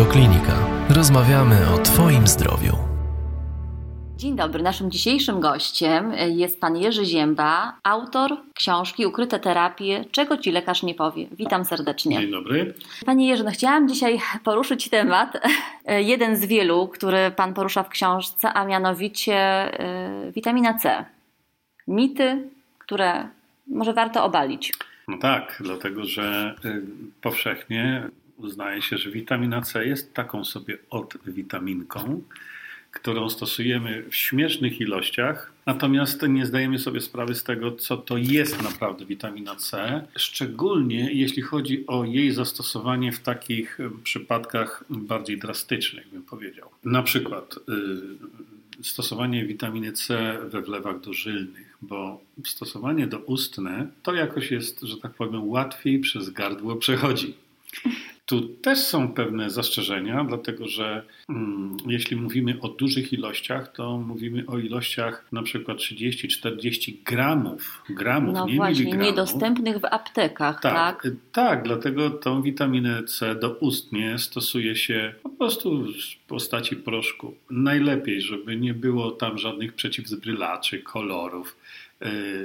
Radioklinika. Rozmawiamy o Twoim zdrowiu. Dzień dobry. Naszym dzisiejszym gościem jest pan Jerzy Zięba, autor książki Ukryte terapie Czego ci lekarz nie powie. Witam serdecznie. Dzień dobry. Panie Jerzy, no chciałam dzisiaj poruszyć temat, jeden z wielu, który pan porusza w książce, a mianowicie y, witamina C. Mity, które może warto obalić. No tak, dlatego że powszechnie uznaje się, że witamina C jest taką sobie odwitaminką, którą stosujemy w śmiesznych ilościach, natomiast nie zdajemy sobie sprawy z tego, co to jest naprawdę witamina C, szczególnie jeśli chodzi o jej zastosowanie w takich przypadkach bardziej drastycznych, bym powiedział. Na przykład y, stosowanie witaminy C we wlewach dożylnych, bo stosowanie doustne to jakoś jest, że tak powiem, łatwiej przez gardło przechodzi. Tu też są pewne zastrzeżenia, dlatego że mm, jeśli mówimy o dużych ilościach, to mówimy o ilościach na przykład 30-40 gramów, gramów, no nie właśnie, miligramów. niedostępnych w aptekach, tak? Tak, tak, dlatego tą witaminę C doustnie stosuje się po prostu w postaci proszku. Najlepiej, żeby nie było tam żadnych przeciwzbrylaczy, kolorów, Y,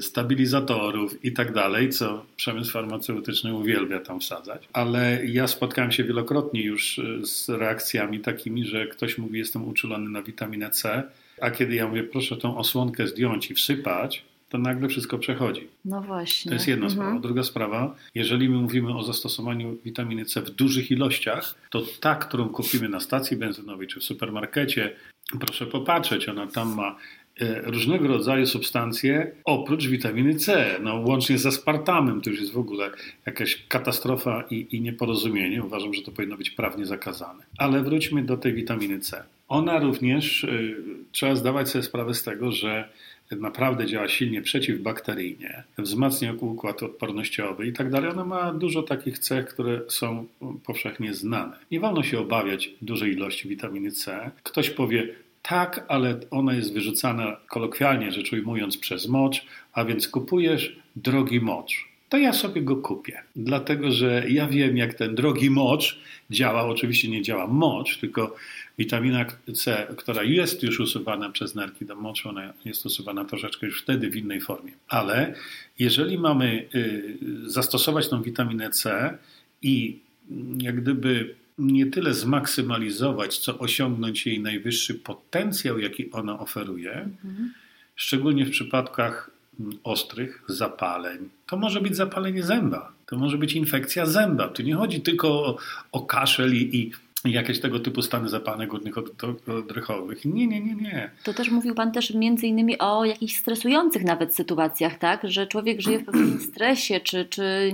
stabilizatorów i tak dalej, co przemysł farmaceutyczny uwielbia tam wsadzać. Ale ja spotkałem się wielokrotnie już y, z reakcjami takimi, że ktoś mówi, jestem uczulony na witaminę C, a kiedy ja mówię, proszę tą osłonkę zdjąć i wsypać, to nagle wszystko przechodzi. No właśnie. To jest jedna mhm. sprawa. Druga sprawa, jeżeli my mówimy o zastosowaniu witaminy C w dużych ilościach, to ta, którą kupimy na stacji benzynowej czy w supermarkecie, proszę popatrzeć, ona tam ma różnego rodzaju substancje oprócz witaminy C, no, łącznie ze aspartamem, to już jest w ogóle jakaś katastrofa i, i nieporozumienie. Uważam, że to powinno być prawnie zakazane. Ale wróćmy do tej witaminy C. Ona również, y, trzeba zdawać sobie sprawę z tego, że naprawdę działa silnie przeciwbakteryjnie, wzmacnia układ odpornościowy i tak dalej. Ona ma dużo takich cech, które są powszechnie znane. Nie wolno się obawiać dużej ilości witaminy C. Ktoś powie, tak, ale ona jest wyrzucana kolokwialnie rzecz ujmując przez mocz, a więc kupujesz drogi mocz. To ja sobie go kupię, dlatego że ja wiem, jak ten drogi mocz działa. Oczywiście nie działa mocz, tylko witamina C, która jest już usuwana przez nerki do moczu, ona jest usuwana troszeczkę już wtedy w innej formie. Ale jeżeli mamy y, zastosować tą witaminę C i jak gdyby nie tyle zmaksymalizować, co osiągnąć jej najwyższy potencjał, jaki ona oferuje, mhm. szczególnie w przypadkach mm, ostrych zapaleń. To może być zapalenie zęba, to może być infekcja zęba. Tu nie chodzi tylko o, o kaszel i, i jakieś tego typu stany zapalne górnych oddechowych. Nie, nie, nie, nie. To też mówił Pan też między innymi o jakichś stresujących nawet sytuacjach, tak? Że człowiek żyje w pewnym stresie czy, czy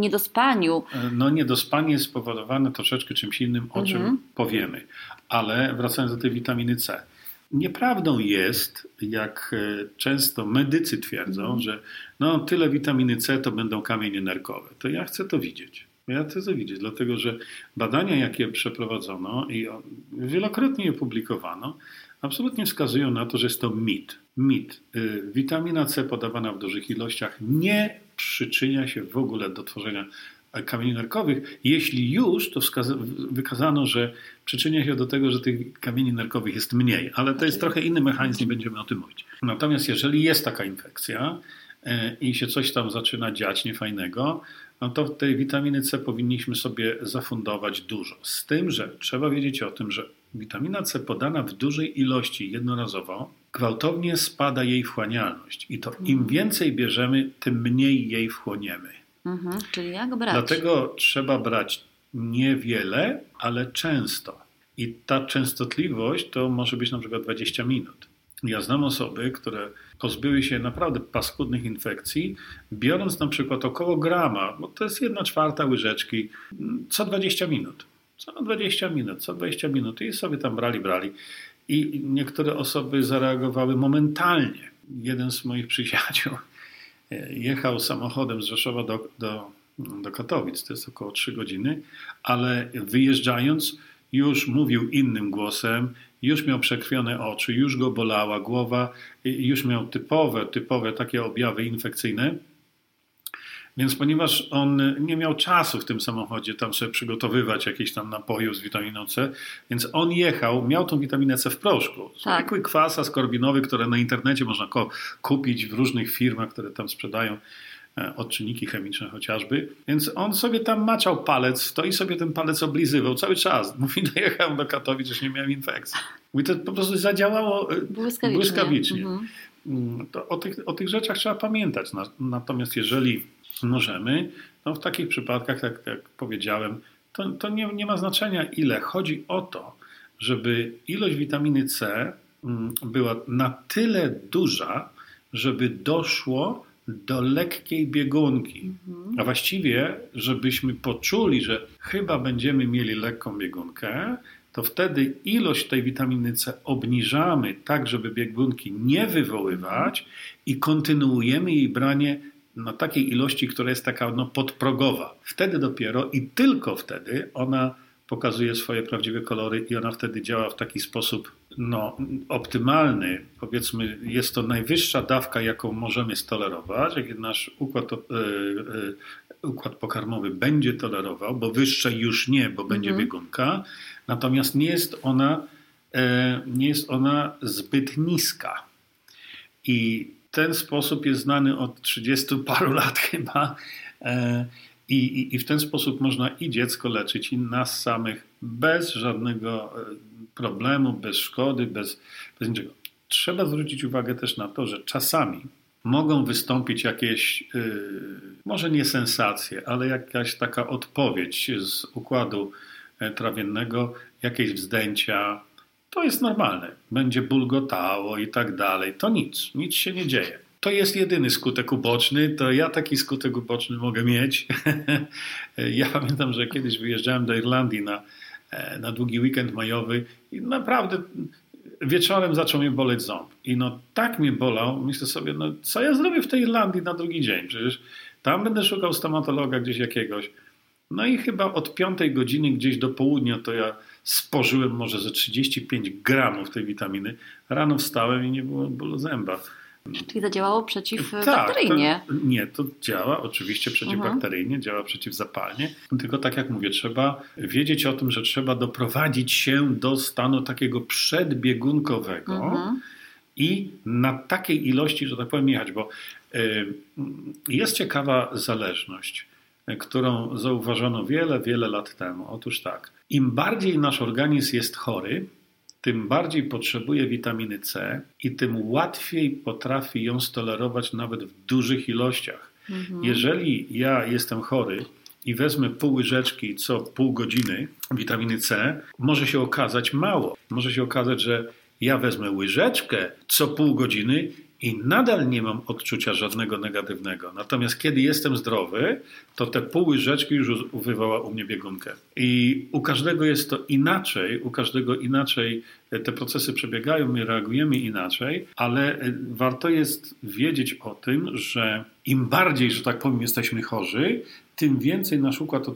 niedospaniu. No niedospanie jest spowodowane troszeczkę czymś innym, o czym mhm. powiemy. Ale wracając do tej witaminy C. Nieprawdą jest, jak e, często medycy twierdzą, mhm. że no tyle witaminy C to będą kamienie nerkowe. To ja chcę to widzieć. Ja chcę to widzieć, dlatego że badania, jakie przeprowadzono i wielokrotnie je publikowano, absolutnie wskazują na to, że jest to mit. Mit. Y, witamina C podawana w dużych ilościach nie przyczynia się w ogóle do tworzenia kamieni nerkowych. Jeśli już, to wykazano, że przyczynia się do tego, że tych kamieni nerkowych jest mniej, ale to jest trochę inny mechanizm, nie będziemy o tym mówić. Natomiast jeżeli jest taka infekcja i się coś tam zaczyna dziać niefajnego, no to tej witaminy C powinniśmy sobie zafundować dużo. Z tym, że trzeba wiedzieć o tym, że witamina C podana w dużej ilości jednorazowo gwałtownie spada jej wchłanialność. I to im mhm. więcej bierzemy, tym mniej jej wchłoniemy. Mhm, czyli jak brać? Dlatego trzeba brać niewiele, ale często. I ta częstotliwość to może być na przykład 20 minut. Ja znam osoby, które pozbyły się naprawdę paskudnych infekcji, biorąc na przykład około grama, bo to jest jedna czwarta łyżeczki, co 20 minut. Co 20 minut, co 20 minut i sobie tam brali, brali. I niektóre osoby zareagowały momentalnie. Jeden z moich przyjaciół jechał samochodem z Rzeszowa do, do, do Katowic, to jest około 3 godziny, ale wyjeżdżając już mówił innym głosem, już miał przekrwione oczy, już go bolała głowa, już miał typowe, typowe takie objawy infekcyjne. Więc ponieważ on nie miał czasu w tym samochodzie tam sobie przygotowywać jakieś tam napoju z witaminą C, więc on jechał, miał tą witaminę C w proszku. Tak. Zwykły kwas askorbinowy, które na internecie można kupić w różnych firmach, które tam sprzedają odczynniki chemiczne chociażby. Więc on sobie tam maczał palec to i sobie ten palec oblizywał cały czas. Mówi, dojechałem do Katowic, już nie miałem infekcji. Mówi, to po prostu zadziałało e, Błyskawicznie. błyskawicznie. Mhm. Mm, To o, tych, o tych rzeczach trzeba pamiętać. Na- Natomiast jeżeli możemy, no w takich przypadkach, tak jak powiedziałem, to, to nie, nie ma znaczenia ile. Chodzi o to, żeby ilość witaminy C mm, była na tyle duża, żeby doszło do lekkiej biegunki. A właściwie, żebyśmy poczuli, że chyba będziemy mieli lekką biegunkę, to wtedy ilość tej witaminy C obniżamy tak, żeby biegunki nie wywoływać i kontynuujemy jej branie na takiej ilości, która jest taka no, podprogowa. Wtedy dopiero i tylko wtedy ona pokazuje swoje prawdziwe kolory i ona wtedy działa w taki sposób no, optymalny. Powiedzmy, jest to najwyższa dawka, jaką możemy stolerować, jak nasz układ, e, układ pokarmowy będzie tolerował, bo wyższe już nie, bo będzie Mhm. biegunka. Natomiast nie jest ona, e, nie jest ona zbyt niska. I ten sposób jest znany od 30 paru lat chyba. E, I, i, I w ten sposób można i dziecko leczyć, i nas samych bez żadnego e, problemu, bez szkody, bez, bez niczego. Trzeba zwrócić uwagę też na to, że czasami mogą wystąpić jakieś, y, może nie sensacje, ale jakaś taka odpowiedź z układu e, trawiennego, jakieś wzdęcia. To jest normalne. Będzie bulgotało i tak dalej. To nic, nic się nie dzieje. To jest jedyny skutek uboczny, to ja taki skutek uboczny mogę mieć. ja pamiętam, że kiedyś wyjeżdżałem do Irlandii na, e, na długi weekend majowy i naprawdę wieczorem zaczął mnie boleć ząb. I no tak mnie bolał, myślę sobie, no co ja zrobię w tej Irlandii na drugi dzień? Przecież tam będę szukał stomatologa gdzieś jakiegoś. No i chyba od piątej godziny gdzieś do południa to ja spożyłem może ze 35 gramów tej witaminy. Rano wstałem i nie było bólu zęba. Czyli zadziałało Tak, przeciwbakteryjnie. to, nie, to działa oczywiście przeciwbakteryjnie, działa przeciwzapalnie. Tylko tak jak mówię, trzeba wiedzieć o tym, że trzeba doprowadzić się do stanu takiego przedbiegunkowego Mhm. i na takiej ilości, że tak powiem, jechać, bo y, jest ciekawa zależność, y, którą zauważono wiele, wiele lat temu. Otóż tak, im bardziej nasz organizm jest chory, tym bardziej potrzebuje witaminy C i tym łatwiej potrafi ją stolerować nawet w dużych ilościach. Mhm. Jeżeli ja jestem chory i wezmę pół łyżeczki co pół godziny witaminy C, może się okazać mało. Może się okazać, że ja wezmę łyżeczkę co pół godziny i nadal nie mam odczucia żadnego negatywnego. Natomiast kiedy jestem zdrowy, to te pół łyżeczki już wywoła u mnie biegunkę. I u każdego jest to inaczej, u każdego inaczej te procesy przebiegają, my reagujemy inaczej, ale e, warto jest wiedzieć o tym, że im bardziej, że tak powiem, jesteśmy chorzy, tym więcej nasz układ, e,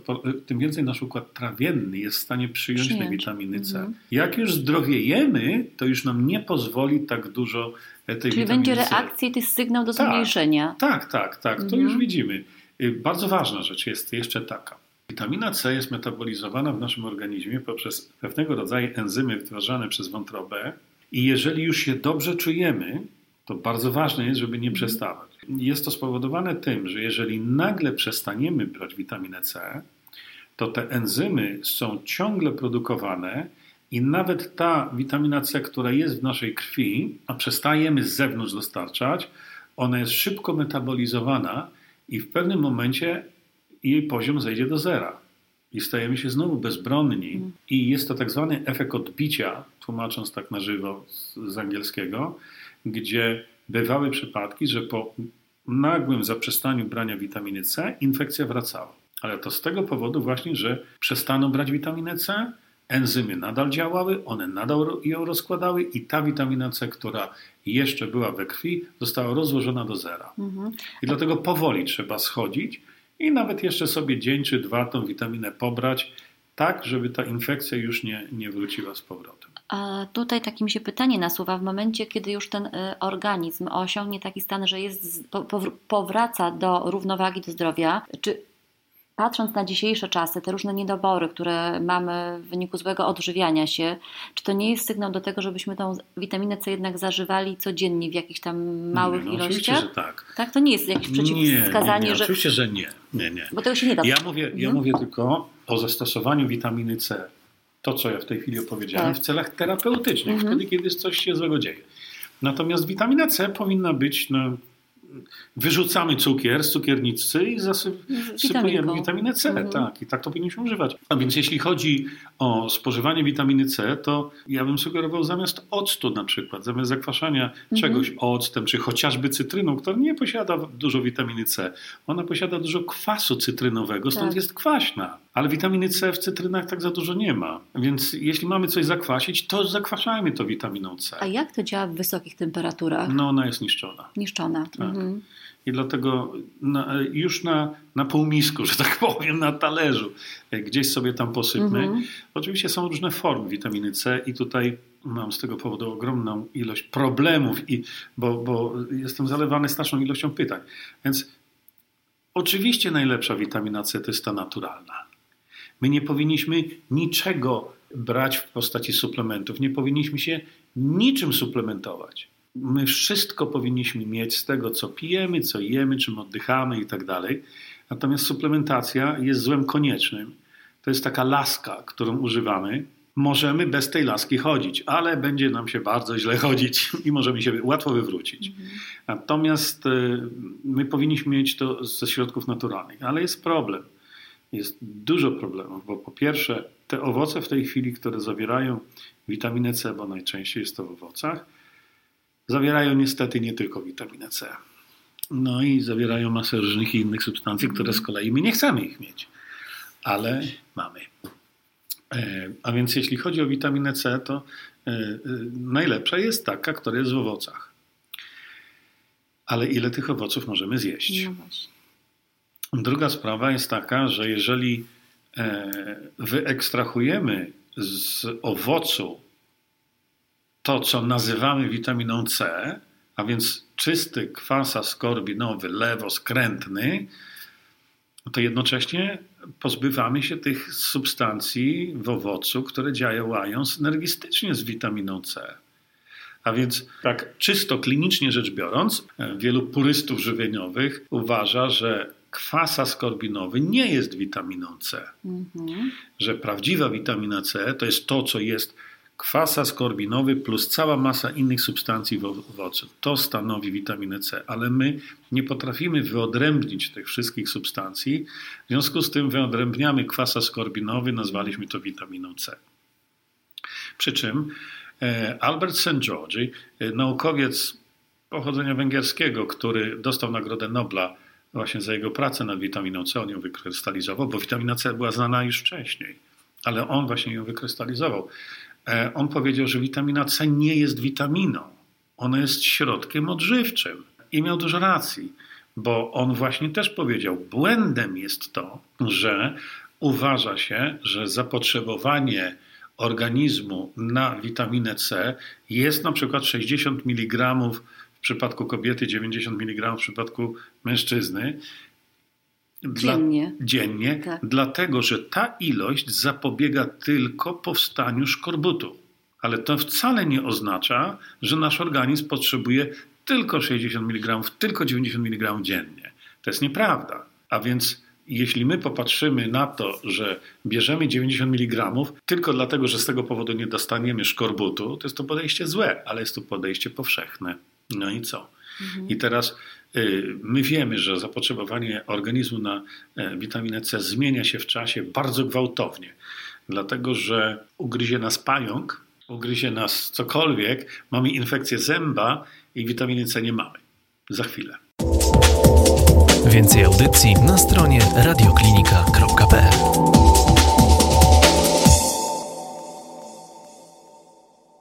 tym więcej nasz układ trawienny jest w stanie przyjąć tej Przyjąć. witaminy C. Mhm. Jak już zdrowiejemy, to już nam nie pozwoli tak dużo e, tej Czyli witaminy będzie reakcja i to jest sygnał do Tak. zmniejszenia. Tak, tak, tak. To Mhm. już widzimy. Y, Bardzo ważna rzecz jest jeszcze taka. Witamina C jest metabolizowana w naszym organizmie poprzez pewnego rodzaju enzymy wytwarzane przez wątrobę i jeżeli już się dobrze czujemy, to bardzo ważne jest, żeby nie przestawać. Jest to spowodowane tym, że jeżeli nagle przestaniemy brać witaminę C, to te enzymy są ciągle produkowane i nawet ta witamina C, która jest w naszej krwi, a przestajemy z zewnątrz dostarczać, ona jest szybko metabolizowana i w pewnym momencie jej poziom zejdzie do zera. I stajemy się znowu bezbronni. I jest to tak zwany efekt odbicia, tłumacząc tak na żywo z, z angielskiego, gdzie bywały przypadki, że po nagłym zaprzestaniu brania witaminy C infekcja wracała. Ale to z tego powodu właśnie, że przestano brać witaminę C, enzymy nadal działały, one nadal ją rozkładały i ta witamina C, która jeszcze była we krwi, została rozłożona do zera. Mhm. I dlatego powoli trzeba schodzić i nawet jeszcze sobie dzień czy dwa tą witaminę pobrać, tak żeby ta infekcja już nie, nie wróciła z powrotem. Tutaj takie mi się pytanie nasuwa w momencie, kiedy już ten y, organizm osiągnie taki stan, że jest, powraca do równowagi, do zdrowia, czy patrząc na dzisiejsze czasy, te różne niedobory, które mamy w wyniku złego odżywiania się, czy to nie jest sygnał do tego, żebyśmy tą witaminę C jednak zażywali codziennie w jakichś tam małych nie, no, ilościach? Oczywiście, że tak. Tak, to nie jest jakieś przeciwwskazanie, nie, nie, że... Oczywiście, że nie. nie, nie. Bo tego się nie da. Ja mówię, ja mhm. mówię tylko o zastosowaniu witaminy C. To, co ja w tej chwili opowiedziałem, Tak. w celach terapeutycznych, Mhm. wtedy, kiedy coś się złego dzieje. Natomiast witamina C powinna być no, wyrzucamy cukier z cukiernicy i zasypujemy witaminę C. Mhm. Tak, i tak to powinniśmy używać. A więc jeśli chodzi o spożywanie witaminy C, to ja bym sugerował zamiast octu na przykład, zamiast zakwaszania Mhm. czegoś octem, czy chociażby cytryną, która nie posiada dużo witaminy C. Ona posiada dużo kwasu cytrynowego, stąd Tak. jest kwaśna. Ale witaminy C w cytrynach tak za dużo nie ma. Więc jeśli mamy coś zakwasić, to zakwaszajmy to witaminą C. A jak to działa w wysokich temperaturach? No ona jest niszczona. Niszczona. Tak. Mhm. I dlatego na, już na, na półmisku, że tak powiem, na talerzu, gdzieś sobie tam posypmy. Mhm. Oczywiście są różne formy witaminy C i tutaj mam z tego powodu ogromną ilość problemów, i, bo, bo jestem zalewany straszną ilością pytań. Więc oczywiście najlepsza witamina C to jest ta naturalna. My nie powinniśmy niczego brać w postaci suplementów, nie powinniśmy się niczym suplementować. My wszystko powinniśmy mieć z tego, co pijemy, co jemy, czym oddychamy i tak dalej. Natomiast suplementacja jest złem koniecznym. To jest taka laska, którą używamy. Możemy bez tej laski chodzić, ale będzie nam się bardzo źle chodzić i możemy się łatwo wywrócić. Natomiast y, my powinniśmy mieć to ze środków naturalnych, ale jest problem. Jest dużo problemów, bo po pierwsze, te owoce w tej chwili, które zawierają witaminę C, bo najczęściej jest to w owocach, zawierają niestety nie tylko witaminę C. No i zawierają masę różnych innych substancji, które z kolei my nie chcemy ich mieć, ale mamy. E, A więc jeśli chodzi o witaminę C, to e, e, najlepsza jest taka, która jest w owocach. Ale ile tych owoców możemy zjeść? No. Druga sprawa jest taka, że jeżeli wyekstrahujemy z owocu to, co nazywamy witaminą C, a więc czysty kwas askorbinowy, lewoskrętny, to jednocześnie pozbywamy się tych substancji w owocu, które działają synergistycznie z witaminą C. A więc tak czysto klinicznie rzecz biorąc, wielu purystów żywieniowych uważa, że kwas askorbinowy nie jest witaminą C. Mhm. Że prawdziwa witamina C to jest to, co jest kwas askorbinowy plus cała masa innych substancji w owocu. To stanowi witaminę C, ale my nie potrafimy wyodrębnić tych wszystkich substancji. W związku z tym wyodrębniamy kwas askorbinowy, nazwaliśmy to witaminą C. Przy czym e, Albert St. George, e, naukowiec pochodzenia węgierskiego, który dostał Nagrodę Nobla właśnie za jego pracę nad witaminą C, on ją wykrystalizował, bo witamina C była znana już wcześniej, ale on właśnie ją wykrystalizował. E, On powiedział, że witamina C nie jest witaminą, ona jest środkiem odżywczym. I miał dużo racji, bo on właśnie też powiedział, błędem jest to, że uważa się, że zapotrzebowanie organizmu na witaminę C jest na przykład 60 mg w przypadku kobiety, 90 mg w przypadku mężczyzny. Dla- Dziennie. dziennie, Tak. dlatego że ta ilość zapobiega tylko powstaniu szkorbutu. Ale to wcale nie oznacza, że nasz organizm potrzebuje tylko 60 mg, tylko 90 mg dziennie. To jest nieprawda. A więc jeśli my popatrzymy na to, że bierzemy 90 mg tylko dlatego, że z tego powodu nie dostaniemy szkorbutu, to jest to podejście złe, ale jest to podejście powszechne. No i co? I teraz y, my wiemy, że zapotrzebowanie organizmu na e, witaminę C zmienia się w czasie bardzo gwałtownie, dlatego że ugryzie nas pająk, ugryzie nas cokolwiek, mamy infekcję zęba i witaminy C nie mamy. Za chwilę. Więcej audycji na stronie radioklinika.pl